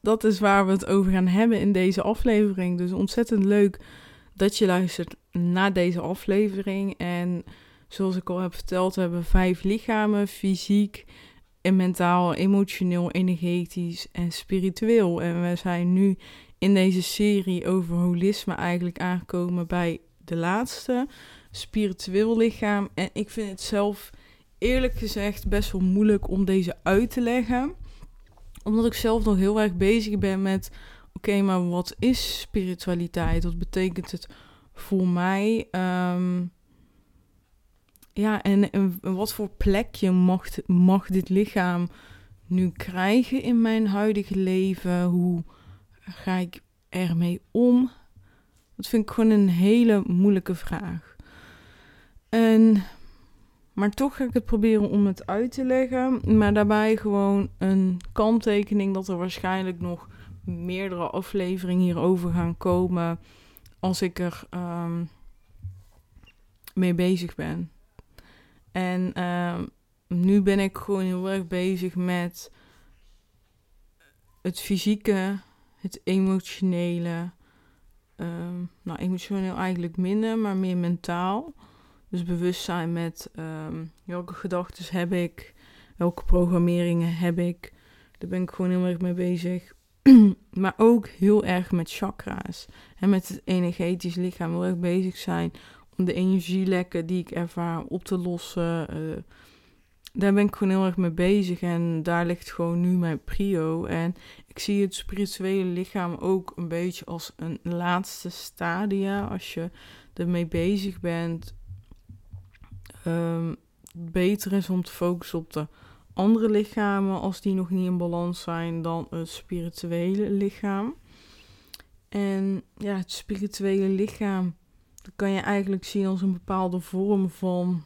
dat is waar we het over gaan hebben in deze aflevering. Dus ontzettend leuk dat je luistert naar deze aflevering. En zoals ik al heb verteld, we hebben vijf lichamen: fysiek, en mentaal, emotioneel, energetisch en spiritueel. En we zijn nu in deze serie over holisme eigenlijk aangekomen bij de laatste, spiritueel lichaam. En ik vind het zelf eerlijk gezegd best wel moeilijk om deze uit te leggen omdat ik zelf nog heel erg bezig ben met: oké, maar wat is spiritualiteit? Wat betekent het voor mij? Ehm, ja, en, wat voor plekje mag, mag dit lichaam nu krijgen in mijn huidige leven? Hoe ga ik ermee om? Dat vind ik gewoon een hele moeilijke vraag. En maar toch ga ik het proberen om het uit te leggen. Maar daarbij gewoon een kanttekening dat er waarschijnlijk nog meerdere afleveringen hierover gaan komen. Als ik er um, mee bezig ben. En um, nu ben ik gewoon heel erg bezig met het fysieke, het emotionele. Um, nou, emotioneel eigenlijk minder, maar meer mentaal. Dus bewustzijn met ehm, welke gedachten heb ik, welke programmeringen heb ik. Daar ben ik gewoon heel erg mee bezig. maar ook heel erg met chakra's. En met het energetisch lichaam heel erg bezig zijn om de energielekken die ik ervaar op te lossen. Uh, daar ben ik gewoon heel erg mee bezig. En daar ligt gewoon nu mijn prio. En ik zie het spirituele lichaam ook een beetje als een laatste stadia. Als je ermee bezig bent um, beter is om te focussen op de andere lichamen als die nog niet in balans zijn dan het spirituele lichaam. En ja, het spirituele lichaam, kan je eigenlijk zien als een bepaalde vorm van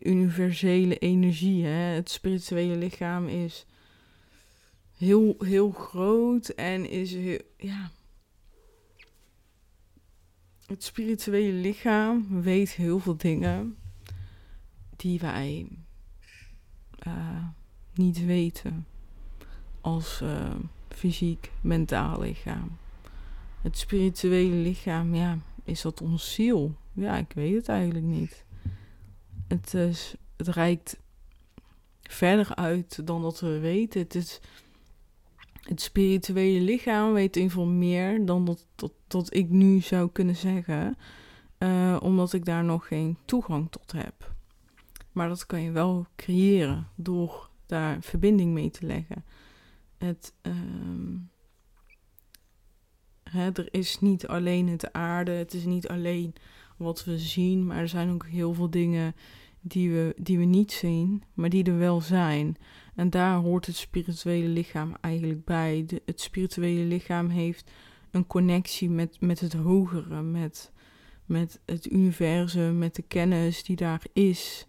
universele energie. Hè? Het spirituele lichaam is heel, heel groot en is heel, ja, het spirituele lichaam weet heel veel dingen die wij uh, niet weten als uh, fysiek, mentaal lichaam. Het spirituele lichaam, ja, is dat ons ziel? Ja, ik weet het eigenlijk niet. Het, is, het reikt verder uit dan dat we weten. Het is het spirituele lichaam weet geval meer dan dat, dat, ik nu zou kunnen zeggen. Uh, omdat ik daar nog geen toegang tot heb. Maar dat kan je wel creëren door daar verbinding mee te leggen. Het, uh, hè, er is niet alleen het aarde, het is niet alleen wat we zien, maar er zijn ook heel veel dingen die we, die we niet zien, maar die er wel zijn. En daar hoort het spirituele lichaam eigenlijk bij. Het spirituele lichaam heeft een connectie met, met het hogere, met, met het universum, met de kennis die daar is.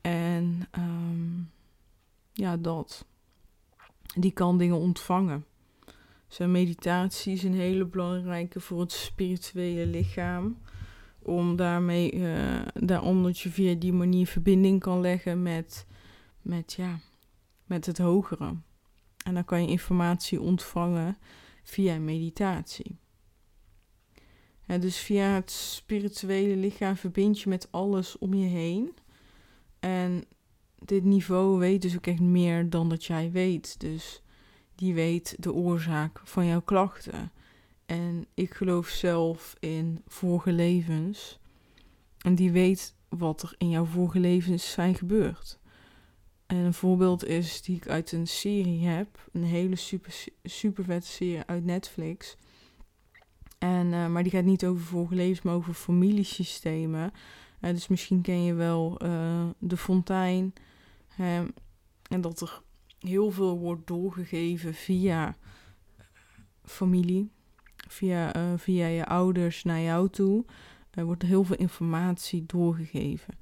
En um, ja, dat. Die kan dingen ontvangen. Zijn meditatie is een hele belangrijke voor het spirituele lichaam. Om daarmee, uh, daarom dat je via die manier verbinding kan leggen met, met ja, met het hogere. En dan kan je informatie ontvangen via meditatie. dus via het spirituele lichaam verbind je met alles om je heen. En dit niveau weet dus ook echt meer dan dat jij weet. Dus die weet de oorzaak van jouw klachten. En ik geloof zelf in vorige levens. En die weet wat er in jouw vorige levens zijn gebeurd. En een voorbeeld is die ik uit een serie heb. Een hele super, super vette serie uit Netflix. En, uh, maar die gaat niet over vorige maar over familiesystemen. Uh, dus misschien ken je wel uh, De Fontein. en dat er heel veel wordt doorgegeven via familie, via, via je ouders naar jou toe. Er wordt heel veel informatie doorgegeven.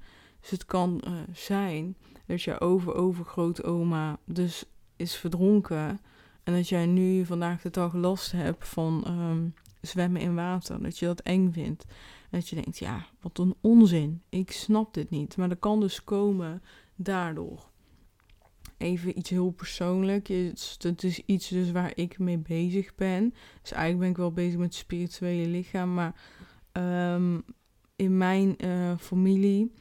Dus het kan uh, zijn dat je over-overgrootoma dus is verdronken. En dat jij nu vandaag de dag last hebt van um, zwemmen in water. Dat je dat eng vindt. En dat je denkt, ja, wat een onzin. Ik snap dit niet. Maar dat kan dus komen daardoor. Even iets heel persoonlijk. Het is iets dus waar ik mee bezig ben. Dus eigenlijk ben ik wel bezig met het spirituele lichaam. Maar um, in mijn uh, familie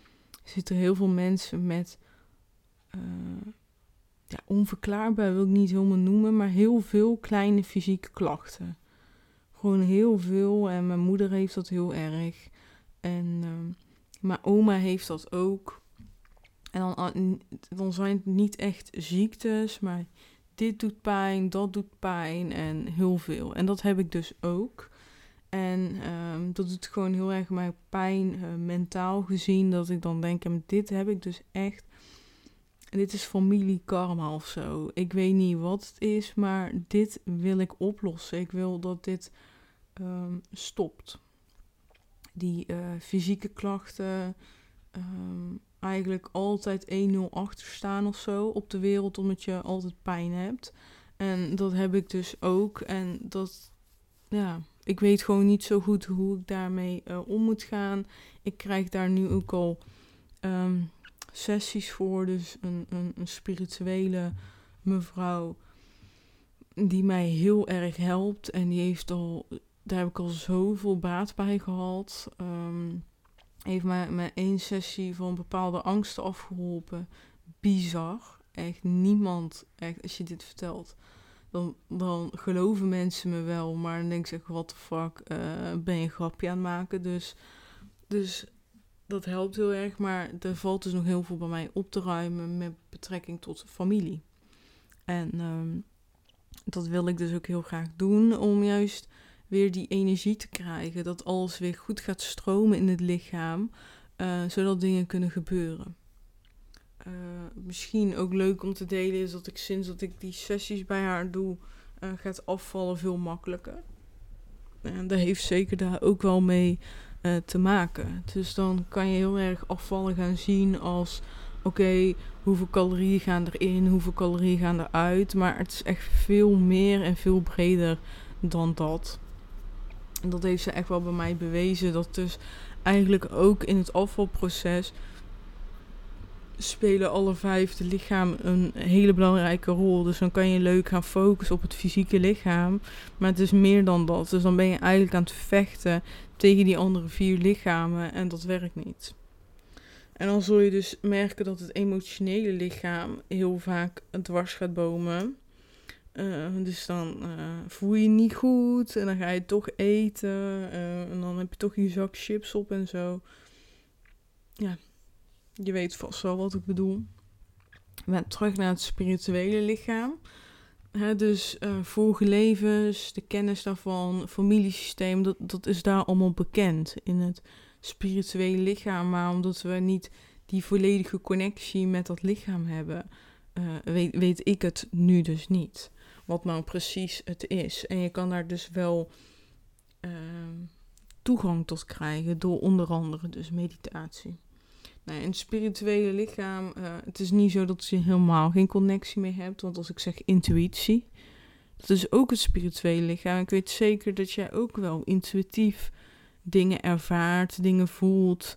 zitten heel veel mensen met... Uh, ja, onverklaarbaar wil ik niet helemaal noemen, maar heel veel kleine fysieke klachten. Gewoon heel veel. En mijn moeder heeft dat heel erg. En uh, mijn oma heeft dat ook. En dan, ah, dan zijn het niet echt ziektes, maar dit doet pijn, dat doet pijn en heel veel. En dat heb ik dus ook. En um, dat doet gewoon heel erg mijn pijn uh, mentaal gezien. Dat ik dan denk, en dit heb ik dus echt. Dit is familie karma of zo. Ik weet niet wat het is, maar dit wil ik oplossen. Ik wil dat dit um, stopt. Die uh, fysieke klachten, um, eigenlijk altijd 1-0 achter staan of zo op de wereld, omdat je altijd pijn hebt. En dat heb ik dus ook. En dat, ja, ik weet gewoon niet zo goed hoe ik daarmee uh, om moet gaan. Ik krijg daar nu ook al um, sessies voor. Dus een, een, een spirituele mevrouw die mij heel erg helpt. En die heeft al, daar heb ik al zoveel baat bij gehad. Um, heeft mij met één sessie van bepaalde angsten afgeholpen. Bizar. Echt niemand, echt, als je dit vertelt, dan, geloven mensen me wel. Maar dan denk ik, wat de fuck, uh, ben je een grapje aan het maken? Dus, dus dat helpt heel erg. Maar er valt dus nog heel veel bij mij op te ruimen met betrekking tot familie. En um, dat wil ik dus ook heel graag doen om juist weer die energie te krijgen. Dat alles weer goed gaat stromen in het lichaam, uh, zodat dingen kunnen gebeuren. Uh, misschien ook leuk om te delen is dat ik sinds dat ik die sessies bij haar doe, uh, gaat afvallen veel makkelijker. En dat heeft zeker daar ook wel mee te maken. Dus dan kan je heel erg afvallen gaan zien als oké, hoeveel calorieën gaan erin, hoeveel calorieën gaan eruit. Maar het is echt veel meer en veel breder dan dat. En dat heeft ze echt wel bij mij bewezen. Dat dus eigenlijk ook in het afvalproces spelen alle vijf de lichaam een hele belangrijke rol. Dus dan kan je leuk gaan focussen op het fysieke lichaam. Maar het is meer dan dat. Dus dan ben je eigenlijk aan het vechten tegen die andere vier lichamen. En dat werkt niet. En dan zul je dus merken dat het emotionele lichaam heel vaak dwars gaat bomen. Uh, dus dan uh, voel je je niet goed en dan ga je toch eten. Uh, en dan heb je toch je zak chips op en zo. Ja, je weet vast wel wat ik bedoel. Terug naar het spirituele lichaam. Dus vorige levens, de kennis daarvan, familiesysteem, dat, dat is daar allemaal bekend in het spirituele lichaam. Maar omdat we niet die volledige connectie met dat lichaam hebben, weet, weet ik het nu dus niet wat nou precies het is. En je kan daar dus wel uh, toegang tot krijgen door onder andere dus meditatie. Nou, het spirituele lichaam, uh, het is niet zo dat je helemaal geen connectie mee hebt. Want als ik zeg intuïtie, dat is ook het spirituele lichaam. Ik weet zeker dat jij ook wel intuïtief dingen ervaart, dingen voelt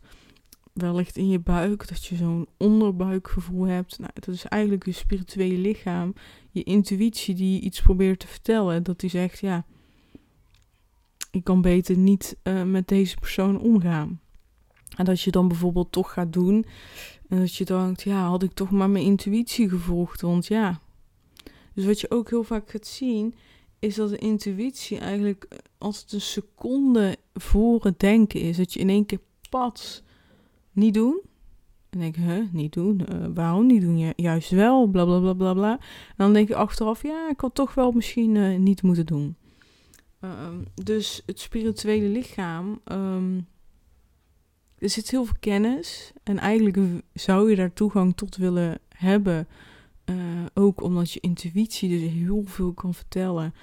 wellicht in je buik, dat je zo'n onderbuikgevoel hebt. Nou, dat is eigenlijk je spirituele lichaam, je intuïtie die iets probeert te vertellen. Dat die zegt, ja, ik kan beter niet uh, met deze persoon omgaan. En dat je dan bijvoorbeeld toch gaat doen. En dat je denkt, ja, had ik toch maar mijn intuïtie gevolgd. Want ja. Dus wat je ook heel vaak gaat zien, is dat de intuïtie eigenlijk eh, als het een seconde voor het denken is. Dat je in één keer pats niet doen. En denk ik, niet doen? Uh, waarom niet doen? Ja, juist wel, bla bla bla bla bla. En dan denk je achteraf, ja, ik had toch wel misschien uh, niet moeten doen. Um, dus het spirituele lichaam, um, er zit heel veel kennis. En eigenlijk zou je daar toegang tot willen hebben eh, ook omdat je intuïtie dus heel veel kan vertellen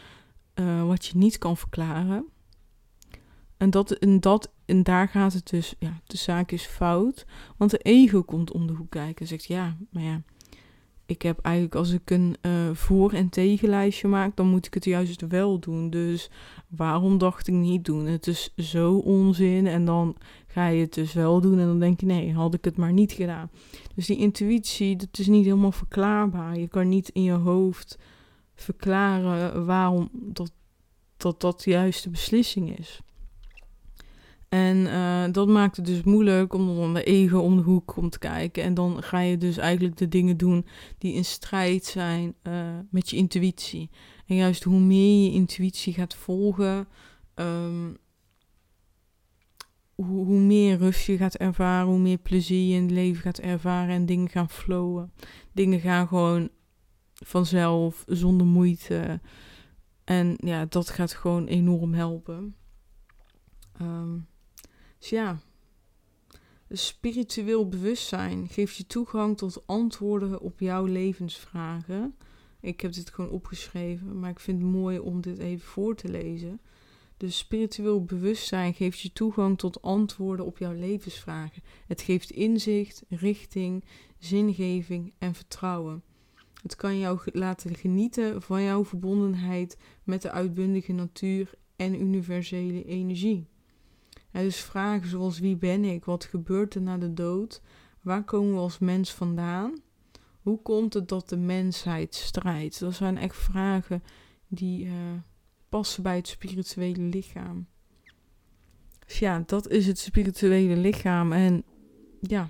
uh, wat je niet kan verklaren. En, dat, en, dat, en daar gaat het dus, ja, de zaak is fout. Want de ego komt om de hoek kijken en zegt, ja, maar ja, ik heb eigenlijk als ik een uh, voor- en tegenlijstje maak, dan moet ik het juist wel doen. Dus waarom dacht ik niet doen? Het is zo onzin en dan ga je het dus wel doen en dan denk je nee, had ik het maar niet gedaan. Dus die intuïtie, dat is niet helemaal verklaarbaar. Je kan niet in je hoofd verklaren waarom dat dat, dat de juiste beslissing is. En uh, dat maakt het dus moeilijk om dan de ego om de hoek komt kijken. En dan ga je dus eigenlijk de dingen doen die in strijd zijn uh, met je intuïtie. En juist hoe meer je intuïtie gaat volgen, hoe, hoe, meer rust je gaat ervaren, hoe meer plezier je in het leven gaat ervaren en dingen gaan flowen. Dingen gaan gewoon vanzelf, zonder moeite. En ja, dat gaat gewoon enorm helpen. Um, dus ja, spiritueel bewustzijn geeft je toegang tot antwoorden op jouw levensvragen. Ik heb dit gewoon opgeschreven, maar ik vind het mooi om dit even voor te lezen. Dus spiritueel bewustzijn geeft je toegang tot antwoorden op jouw levensvragen. Het geeft inzicht, richting, zingeving en vertrouwen. Het kan jou laten genieten van jouw verbondenheid met de uitbundige natuur en universele energie. Dus vragen zoals wie ben ik, wat gebeurt er na de dood, waar komen we als mens vandaan, hoe komt het dat de mensheid strijdt. Dat zijn echt vragen die uh, passen bij het spirituele lichaam. Dus ja, dat is het spirituele lichaam en ja,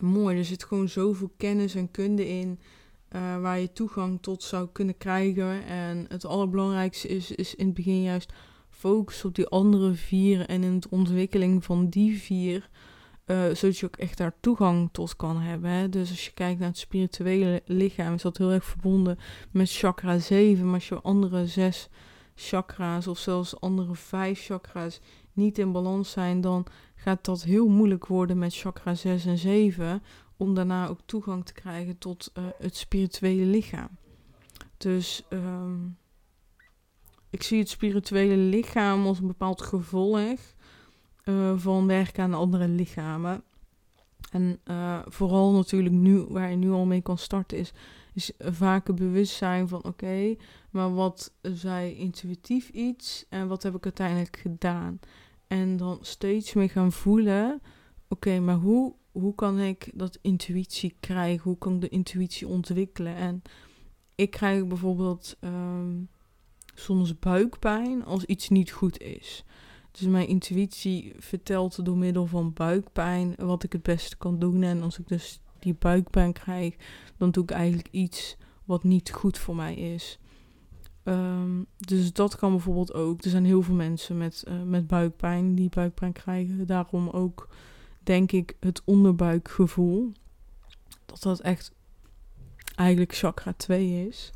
mooi. Er zit gewoon zoveel kennis en kunde in. Uh, waar je toegang tot zou kunnen krijgen. En het allerbelangrijkste is, is in het begin juist focus op die andere vier en in de ontwikkeling van die vier. Uh, zodat je ook echt daar toegang tot kan hebben. Dus als je kijkt naar het spirituele lichaam, is dat heel erg verbonden met chakra 7. Maar als je andere zes chakra's of zelfs andere vijf chakra's niet in balans zijn, dan gaat dat heel moeilijk worden met chakra 6 en 7 om daarna ook toegang te krijgen tot uh, het spirituele lichaam. Dus um, ik zie het spirituele lichaam als een bepaald gevolg uh, van werken aan andere lichamen. En uh, vooral natuurlijk nu, waar je nu al mee kan starten, is, is vaker bewustzijn van oké, maar wat zei intuïtief iets en wat heb ik uiteindelijk gedaan? En dan steeds meer gaan voelen, oké, maar hoe hoe kan ik dat intuïtie krijgen? Hoe kan ik de intuïtie ontwikkelen? En ik krijg bijvoorbeeld um, soms buikpijn als iets niet goed is. Dus mijn intuïtie vertelt door middel van buikpijn wat ik het beste kan doen. En als ik dus die buikpijn krijg, dan doe ik eigenlijk iets wat niet goed voor mij is. Um, dus dat kan bijvoorbeeld ook. Er zijn heel veel mensen met, uh, met buikpijn die buikpijn krijgen. Daarom ook denk ik het onderbuikgevoel. Dat dat echt eigenlijk chakra 2 is.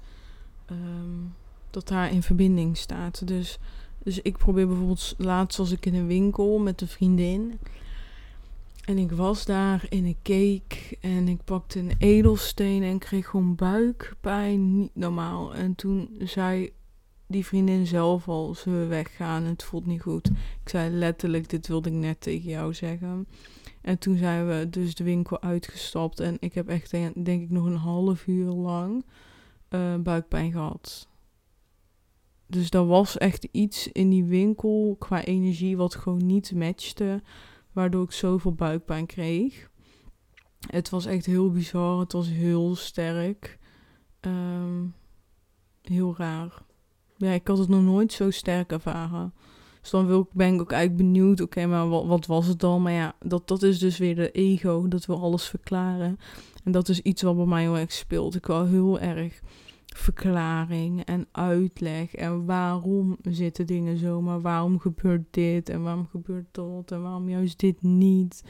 Um, dat daar in verbinding staat. Dus, dus ik probeer bijvoorbeeld laatst als ik in een winkel met een vriendin. En ik was daar en ik keek en ik pakte een edelsteen en kreeg gewoon buikpijn. Niet normaal. En toen zei die vriendin zelf al, zullen we weggaan? Het voelt niet goed. Ik zei letterlijk, dit wilde ik net tegen jou zeggen. En toen zijn we dus de winkel uitgestapt. En ik heb echt, denk, ik, nog een half uur lang uh, buikpijn gehad. Dus er was echt iets in die winkel qua energie wat gewoon niet matchte. Waardoor ik zoveel buikpijn kreeg. Het was echt heel bizar. Het was heel sterk. Um, heel raar. Ja, ik had het nog nooit zo sterk ervaren. Dus dan ben ik ook eigenlijk benieuwd, oké, maar wat, wat, was het dan? Maar ja, dat, dat is dus weer de ego, dat wil alles verklaren. En dat is iets wat bij mij heel erg speelt. Ik wil heel erg verklaring en uitleg en waarom zitten dingen zo, maar waarom gebeurt dit en waarom gebeurt dat en waarom juist dit niet.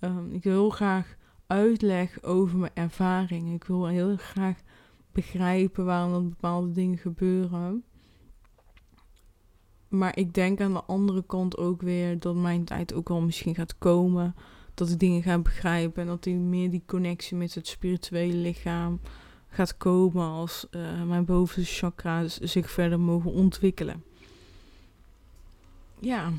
Um, ik wil heel graag uitleg over mijn ervaringen. Ik wil heel graag begrijpen waarom dat bepaalde dingen gebeuren. Maar ik denk aan de andere kant ook weer dat mijn tijd ook wel misschien gaat komen. Dat ik dingen ga begrijpen en dat ik meer die connectie met het spirituele lichaam gaat komen als uh, mijn bovenste chakra's zich verder mogen ontwikkelen. Ja,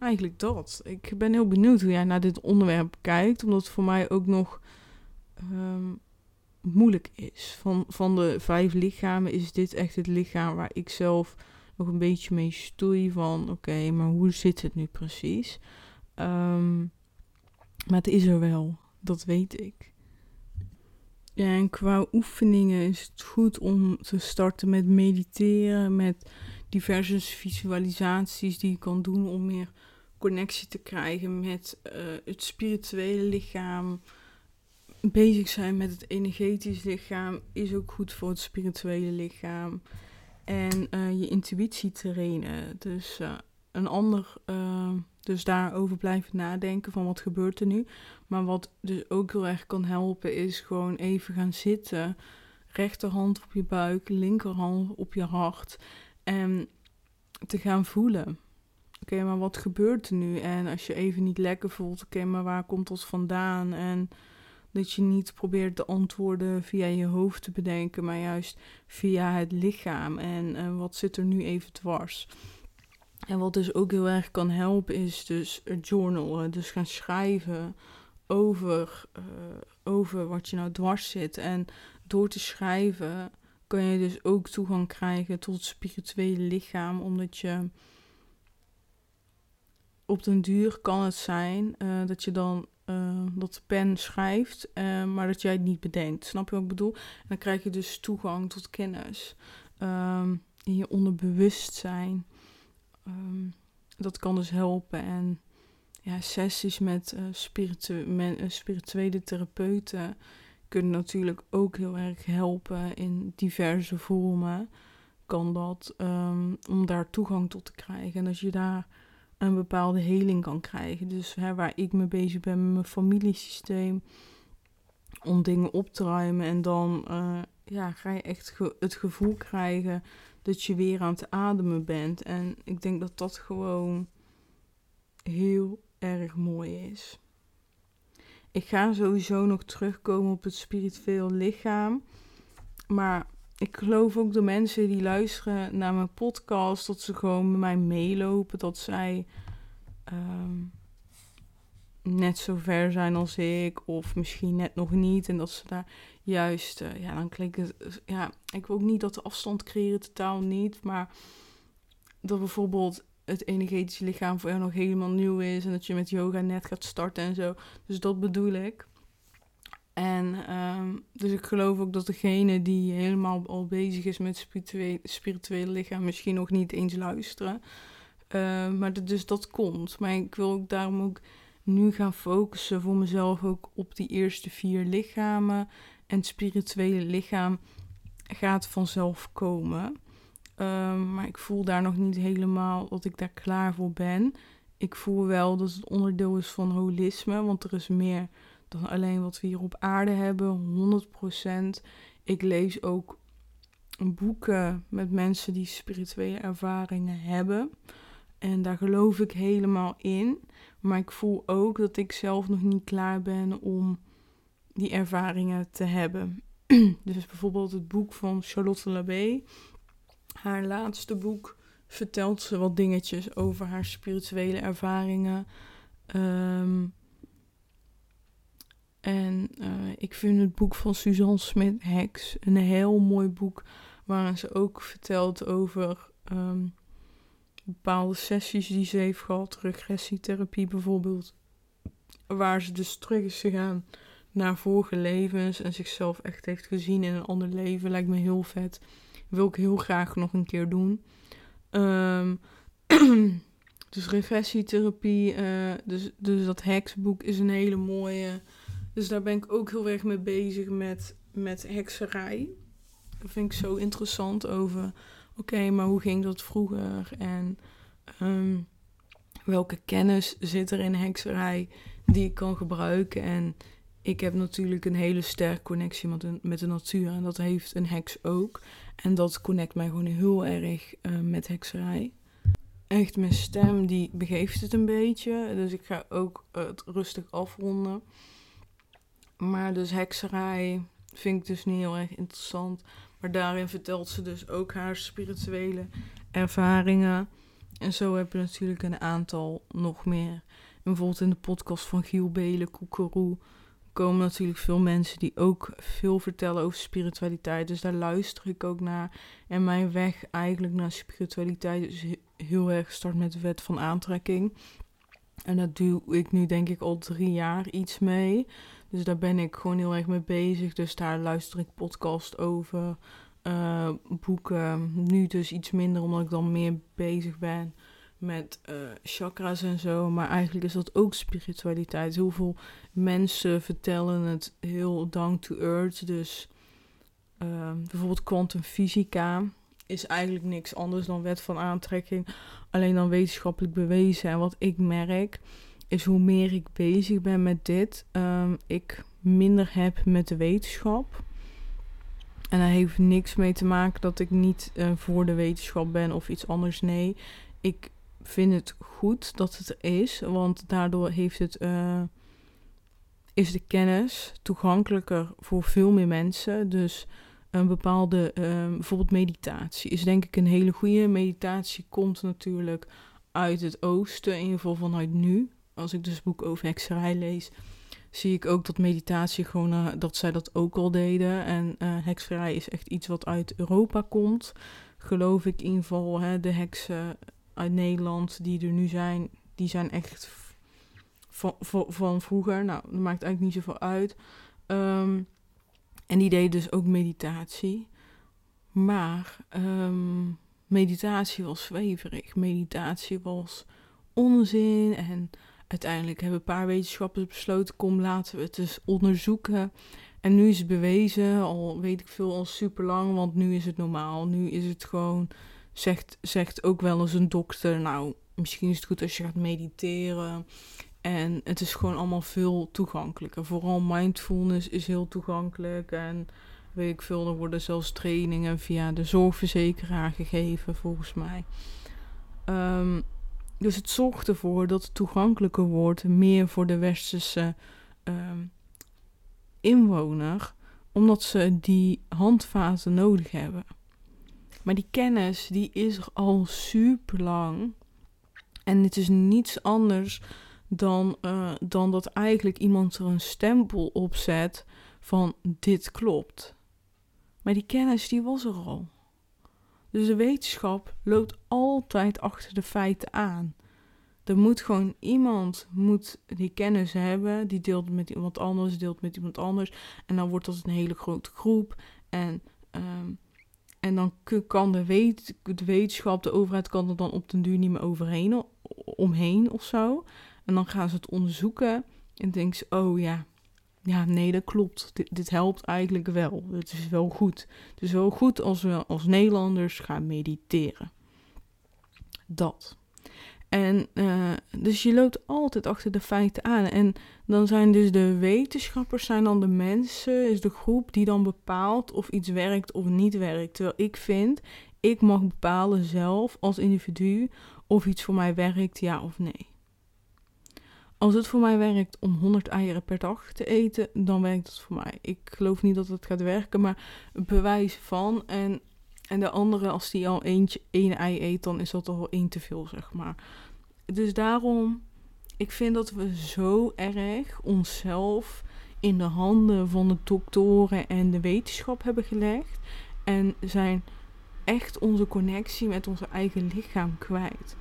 eigenlijk dat. Ik ben heel benieuwd hoe jij naar dit onderwerp kijkt, omdat het voor mij ook nog um, moeilijk is. Van, van de vijf lichamen is dit echt het lichaam waar ik zelf nog een beetje mee stoei van oké, maar hoe zit het nu precies? Um, maar het is er wel, dat weet ik. Ja, en qua oefeningen is het goed om te starten met mediteren, met diverse visualisaties die je kan doen om meer connectie te krijgen met uh, het spirituele lichaam. Bezig zijn met het energetisch lichaam is ook goed voor het spirituele lichaam. En uh, je intuïtie trainen. Dus uh, een ander dus daarover blijven nadenken van wat gebeurt er nu. Maar wat dus ook heel erg kan helpen is gewoon even gaan zitten. Rechterhand op je buik, linkerhand op je hart. En te gaan voelen. Oké, maar wat gebeurt er nu? En als je even niet lekker voelt, oké, maar waar komt dat vandaan? En dat je niet probeert de antwoorden via je hoofd te bedenken, maar juist via het lichaam. En, en wat zit er nu even dwars? En wat dus ook heel erg kan helpen is dus journalen. Dus gaan schrijven over, uh, over wat je nou dwars zit. En door te schrijven kan je dus ook toegang krijgen tot het spirituele lichaam. Omdat je op den duur kan het zijn uh, dat je dan uh, dat de pen schrijft, maar dat jij het niet bedenkt. Snap je wat ik bedoel? En dan krijg je dus toegang tot kennis um, in je onderbewustzijn. Um, dat kan dus helpen. En ja, sessies met, uh, spiritu met uh, spirituele therapeuten kunnen natuurlijk ook heel erg helpen in diverse vormen. Kan dat um, om daar toegang tot te krijgen. En als je daar een bepaalde heling kan krijgen. Dus hè, waar ik mee bezig ben met mijn familiesysteem. Om dingen op te ruimen. En dan uh, ja, ga je echt het gevoel krijgen dat je weer aan het ademen bent. En ik denk dat dat gewoon heel erg mooi is. Ik ga sowieso nog terugkomen op het spiritueel lichaam. Maar ik geloof ook de mensen die luisteren naar mijn podcast, dat ze gewoon met mij meelopen. Dat zij um, net zo ver zijn als ik, of misschien net nog niet. En dat ze daar juist, uh, ja, dan klinkt het, ja, ik wil ook niet dat de afstand creëren, totaal niet. Maar dat bijvoorbeeld het energetische lichaam voor jou nog helemaal nieuw is. En dat je met yoga net gaat starten en zo. Dus dat bedoel ik. En um, dus ik geloof ook dat degene die helemaal al bezig is met spirituele, lichaam misschien nog niet eens luisteren. Uh, maar dat, dus dat komt. Maar ik wil ook daarom ook nu gaan focussen voor mezelf ook op die eerste vier lichamen. En het spirituele lichaam gaat vanzelf komen. Um, maar ik voel daar nog niet helemaal dat ik daar klaar voor ben. Ik voel wel dat het onderdeel is van holisme, want er is meer dan alleen wat we hier op aarde hebben, 100%. Ik lees ook boeken met mensen die spirituele ervaringen hebben. En daar geloof ik helemaal in. Maar ik voel ook dat ik zelf nog niet klaar ben om die ervaringen te hebben. dus bijvoorbeeld het boek van Charlotte Labé. Haar laatste boek vertelt ze wat dingetjes over haar spirituele ervaringen. Um, en uh, ik vind het boek van Suzanne Smit Hex een heel mooi boek. Waarin ze ook vertelt over um, bepaalde sessies die ze heeft gehad. Regressietherapie bijvoorbeeld. Waar ze dus terug is gegaan naar vorige levens. En zichzelf echt heeft gezien in een ander leven. Lijkt me heel vet. Wil ik heel graag nog een keer doen. Um, dus regressietherapie. Uh, dus, dus dat hexboek is een hele mooie. Dus daar ben ik ook heel erg mee bezig met, met hekserij. Dat vind ik zo interessant over. Oké, maar hoe ging dat vroeger? En um, welke kennis zit er in hekserij die ik kan gebruiken? En ik heb natuurlijk een hele sterke connectie met de, met de natuur. En dat heeft een heks ook. En dat connect mij gewoon heel erg uh, met hekserij. Echt, mijn stem die begeeft het een beetje. Dus ik ga ook uh, het rustig afronden. Maar dus hekserij, vind ik dus niet heel erg interessant. Maar daarin vertelt ze dus ook haar spirituele ervaringen. En zo heb je natuurlijk een aantal nog meer. En bijvoorbeeld in de podcast van Giel Belen, Koekeroe, komen natuurlijk veel mensen die ook veel vertellen over spiritualiteit. Dus daar luister ik ook naar. En mijn weg eigenlijk naar spiritualiteit is heel erg gestart met de wet van aantrekking. En dat doe ik nu denk ik al drie jaar iets mee. Dus daar ben ik gewoon heel erg mee bezig. Dus daar luister ik podcast over. Uh, boeken. Nu dus iets minder, omdat ik dan meer bezig ben met uh, chakras en zo. Maar eigenlijk is dat ook spiritualiteit. Heel veel mensen vertellen het heel down to earth. Dus uh, bijvoorbeeld kwantumfysica is eigenlijk niks anders dan wet van aantrekking. Alleen dan wetenschappelijk bewezen. En wat ik merk is hoe meer ik bezig ben met dit, um, ik minder heb met de wetenschap. En dat heeft niks mee te maken dat ik niet uh, voor de wetenschap ben of iets anders. Nee, ik vind het goed dat het er is, want daardoor heeft het, uh, is de kennis toegankelijker voor veel meer mensen. Dus een bepaalde, uh, bijvoorbeeld meditatie, is denk ik een hele goede. Meditatie komt natuurlijk uit het oosten, in ieder geval vanuit nu. Als ik dus boek over hekserij lees, zie ik ook dat meditatie gewoon, uh, dat zij dat ook al deden. En uh, hekserij is echt iets wat uit Europa komt. Geloof ik in ieder geval, hè, de heksen uit Nederland die er nu zijn, die zijn echt van, van, van vroeger. Nou, dat maakt eigenlijk niet zoveel uit. Um, en die deed dus ook meditatie. Maar um, meditatie was zweverig. Meditatie was onzin. En uiteindelijk hebben een paar wetenschappers besloten: kom, laten we het eens onderzoeken. En nu is het bewezen, al weet ik veel, al super lang, want nu is het normaal. Nu is het gewoon, zegt, zegt ook wel eens een dokter: Nou, misschien is het goed als je gaat mediteren. En het is gewoon allemaal veel toegankelijker. Vooral mindfulness is heel toegankelijk. En weet ik veel, er worden zelfs trainingen via de zorgverzekeraar gegeven, volgens mij. Um, dus het zorgt ervoor dat het toegankelijker wordt, meer voor de westerse um, inwoner, omdat ze die handvaten nodig hebben. Maar die kennis, die is al super lang. En het is niets anders dan, uh, dan dat eigenlijk iemand er een stempel op zet van dit klopt. Maar die kennis die was er al. Dus de wetenschap loopt altijd achter de feiten aan. Er moet gewoon iemand moet die kennis hebben, die deelt met iemand anders, deelt met iemand anders. En dan wordt dat een hele grote groep. En, um, en dan kan de, wet, de wetenschap, de overheid kan er dan op den duur niet meer overheen, omheen of zo. En dan gaan ze het onderzoeken en denken ze, oh ja, ja, nee, dat klopt. Dit, dit, helpt eigenlijk wel. Het is wel goed. Het is wel goed als we als Nederlanders gaan mediteren. Dat. En uh, dus je loopt altijd achter de feiten aan. En dan zijn dus de wetenschappers, zijn dan de mensen, is de groep die dan bepaalt of iets werkt of niet werkt. Terwijl ik vind, ik mag bepalen zelf als individu of iets voor mij werkt, ja of nee. Als het voor mij werkt om 100 eieren per dag te eten, dan werkt het voor mij. Ik geloof niet dat het gaat werken, maar bewijs van. En, en de andere, als die al eentje, één ei eet, dan is dat al één te veel, zeg maar. Dus daarom, ik vind dat we zo erg onszelf in de handen van de doktoren en de wetenschap hebben gelegd. En zijn echt onze connectie met onze eigen lichaam kwijt.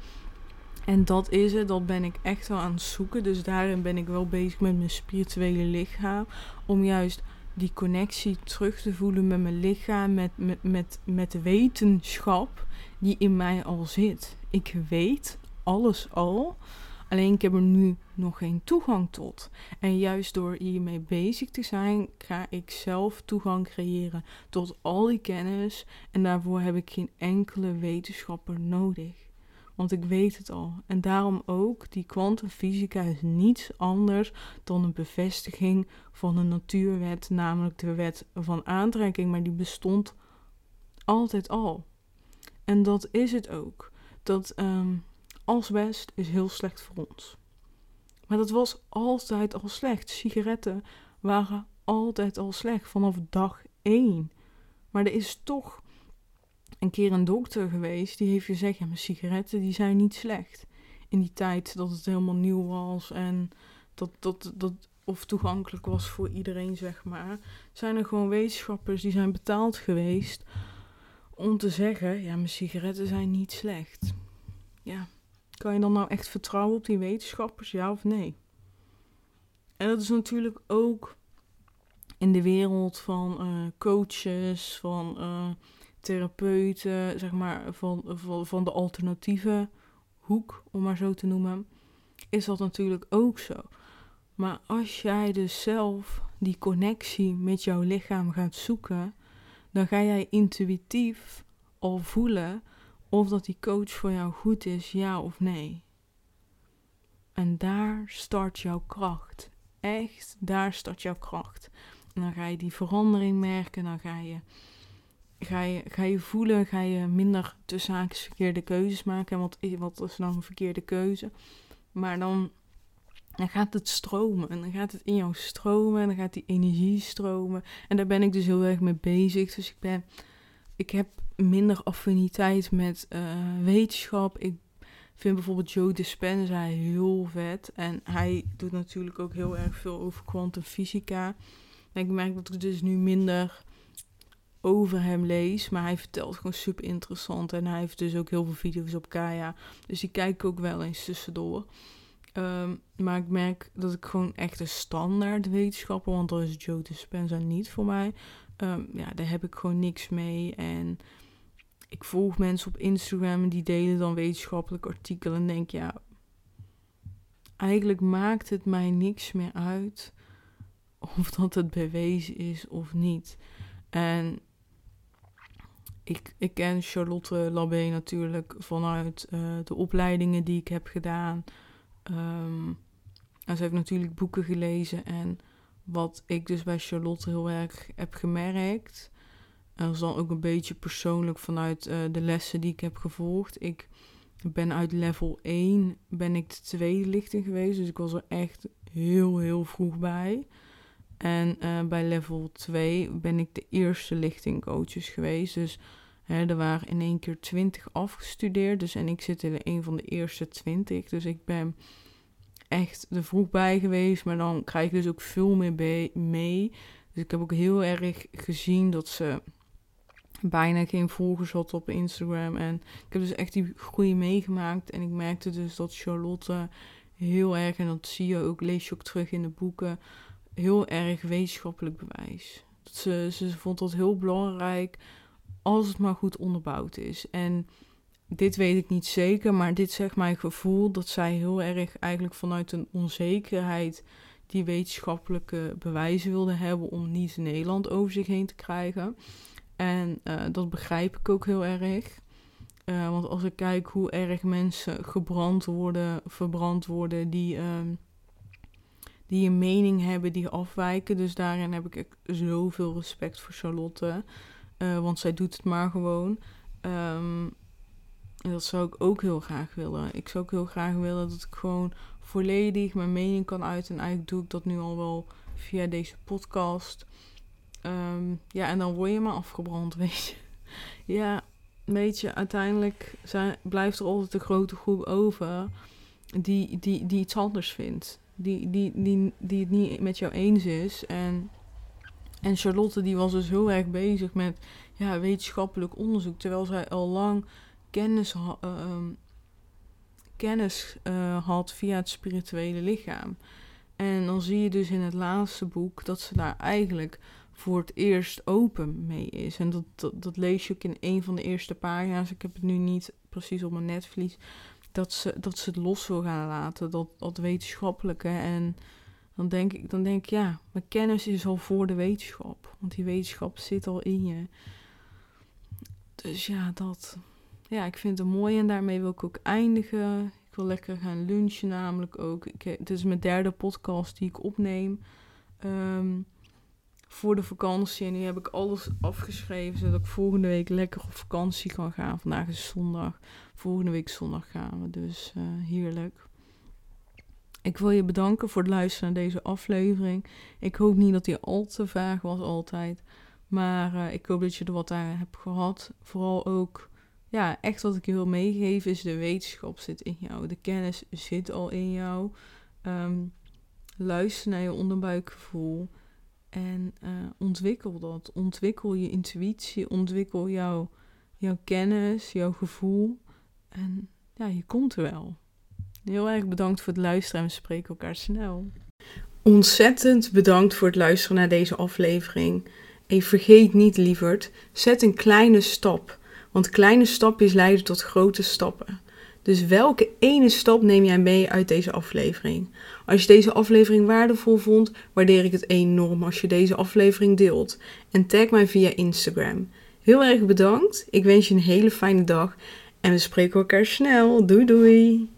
En dat is het, dat ben ik echt wel aan het zoeken. Dus daarin ben ik wel bezig met mijn spirituele lichaam. Om juist die connectie terug te voelen met mijn lichaam, met, met, met, met de wetenschap die in mij al zit. Ik weet alles al, alleen ik heb er nu nog geen toegang tot. En juist door hiermee bezig te zijn, ga ik zelf toegang creëren tot al die kennis. En daarvoor heb ik geen enkele wetenschapper nodig. Want ik weet het al. En daarom ook, die kwantumfysica is niets anders dan een bevestiging van een natuurwet, namelijk de wet van aantrekking. Maar die bestond altijd al. En dat is het ook. Dat um, asbest is heel slecht voor ons. Maar dat was altijd al slecht. Sigaretten waren altijd al slecht, vanaf dag één. Maar er is toch een keer een dokter geweest die heeft gezegd: ja, mijn sigaretten die zijn niet slecht. In die tijd dat het helemaal nieuw was en dat, dat, dat of toegankelijk was voor iedereen, zeg maar. Zijn er gewoon wetenschappers die zijn betaald geweest om te zeggen: ja, mijn sigaretten zijn niet slecht. Ja, kan je dan nou echt vertrouwen op die wetenschappers, ja of nee? En dat is natuurlijk ook in de wereld van uh, coaches, van uh, therapeuten, zeg maar, van, van, van de alternatieve hoek, om maar zo te noemen, is dat natuurlijk ook zo. Maar als jij dus zelf die connectie met jouw lichaam gaat zoeken, dan ga jij intuïtief al voelen of dat die coach voor jou goed is, ja of nee. En daar start jouw kracht. Echt, daar start jouw kracht. En dan ga je die verandering merken, dan ga je, ga je, ga je voelen, ga je minder tussen haakjes verkeerde keuzes maken. Want wat is nou een verkeerde keuze? Maar dan, dan gaat het stromen. En dan gaat het in jou stromen. En dan gaat die energie stromen. En daar ben ik dus heel erg mee bezig. Dus ik ben. Ik heb minder affiniteit met uh, wetenschap. Ik vind bijvoorbeeld Joe Dispenza heel vet. En hij doet natuurlijk ook heel erg veel over kwantumfysica. En ik merk dat ik dus nu minder over hem lees. Maar hij vertelt gewoon super interessant. En hij heeft dus ook heel veel video's op Kaya. Dus die kijk ik ook wel eens tussendoor. Um, maar ik merk dat ik gewoon echt een standaard wetenschapper, want dat is Joe Dispenza niet voor mij. Um, ja, daar heb ik gewoon niks mee. En ik volg mensen op Instagram die delen dan wetenschappelijke artikelen. En denk, ja, eigenlijk maakt het mij niks meer uit of dat het bewezen is of niet. En ik, ik ken Charlotte Labé natuurlijk vanuit uh, de opleidingen die ik heb gedaan. Um, en ze heeft natuurlijk boeken gelezen. En wat ik dus bij Charlotte heel erg heb gemerkt. En dat is dan ook een beetje persoonlijk vanuit uh, de lessen die ik heb gevolgd. Ik ben uit level 1 ben ik de tweede lichting geweest. Dus ik was er echt heel, heel vroeg bij. En uh, bij level 2 ben ik de eerste lichting coaches geweest. Dus hè, er waren in één keer 20 afgestudeerd. Dus en ik zit in een van de eerste 20. Dus ik ben echt er vroeg bij geweest. Maar dan krijg ik dus ook veel meer mee. Dus ik heb ook heel erg gezien dat ze bijna geen volgers had op Instagram. En ik heb dus echt die groei meegemaakt. En ik merkte dus dat Charlotte heel erg, en dat zie je ook, lees je ook terug in de boeken, heel erg wetenschappelijk bewijs. Ze, ze vond dat heel belangrijk als het maar goed onderbouwd is. En dit weet ik niet zeker, maar dit zegt mijn gevoel dat zij heel erg eigenlijk vanuit een onzekerheid die wetenschappelijke bewijzen wilde hebben om niet Nederland over zich heen te krijgen. En uh, dat begrijp ik ook heel erg. Uh, want als ik kijk hoe erg mensen gebrand worden, verbrand worden, die, uh, die een mening hebben die afwijken. Dus daarin heb ik zoveel respect voor Charlotte. Uh, want zij doet het maar gewoon. Um, en dat zou ik ook heel graag willen. Ik zou ook heel graag willen dat ik gewoon volledig mijn mening kan uiten. En eigenlijk doe ik dat nu al wel via deze podcast. Um, ja, en dan word je maar afgebrand, weet je. ja, weet je, uiteindelijk blijft er altijd een grote groep over die, die, die iets anders vindt. Die, die, die, die het niet met jou eens is. En, en Charlotte die was dus heel erg bezig met ja, wetenschappelijk onderzoek. Terwijl zij al lang kennis, uh, kennis uh, had via het spirituele lichaam. En dan zie je dus in het laatste boek dat ze daar eigenlijk voor het eerst open mee is. En dat, dat, dat, lees je ook in een van de eerste pagina's. Ik heb het nu niet precies op mijn netvlies. Dat ze, dat ze het los wil gaan laten. Dat, dat wetenschappelijke. En dan denk ik, dan denk ja, mijn kennis is al voor de wetenschap. Want die wetenschap zit al in je. Dus ja, dat. Ja, ik vind het mooi en daarmee wil ik ook eindigen. Ik wil lekker gaan lunchen namelijk ook. Ik, het is mijn derde podcast die ik opneem. Um, voor de vakantie. En nu heb ik alles afgeschreven, zodat ik volgende week lekker op vakantie kan gaan. Vandaag is zondag. Volgende week zondag gaan we, dus uh, heerlijk. Ik wil je bedanken voor het luisteren naar deze aflevering. Ik hoop niet dat die al te vaag was altijd. Maar uh, ik hoop dat je er wat aan hebt gehad. Vooral ook, ja, echt wat ik je wil meegeven is de wetenschap zit in jou. De kennis zit al in jou. Um, luister naar je onderbuikgevoel. En uh, ontwikkel dat. Ontwikkel je intuïtie. Ontwikkel jouw, jouw kennis, jouw gevoel. En ja, je komt er wel. Heel erg bedankt voor het luisteren en we spreken elkaar snel. Ontzettend bedankt voor het luisteren naar deze aflevering. En vergeet niet, lieverd, zet een kleine stap. Want kleine stapjes leiden tot grote stappen. Dus welke ene stap neem jij mee uit deze aflevering? Als je deze aflevering waardevol vond, waardeer ik het enorm als je deze aflevering deelt. En tag mij via Instagram. Heel erg bedankt. Ik wens je een hele fijne dag. En we spreken elkaar snel. Doei doei.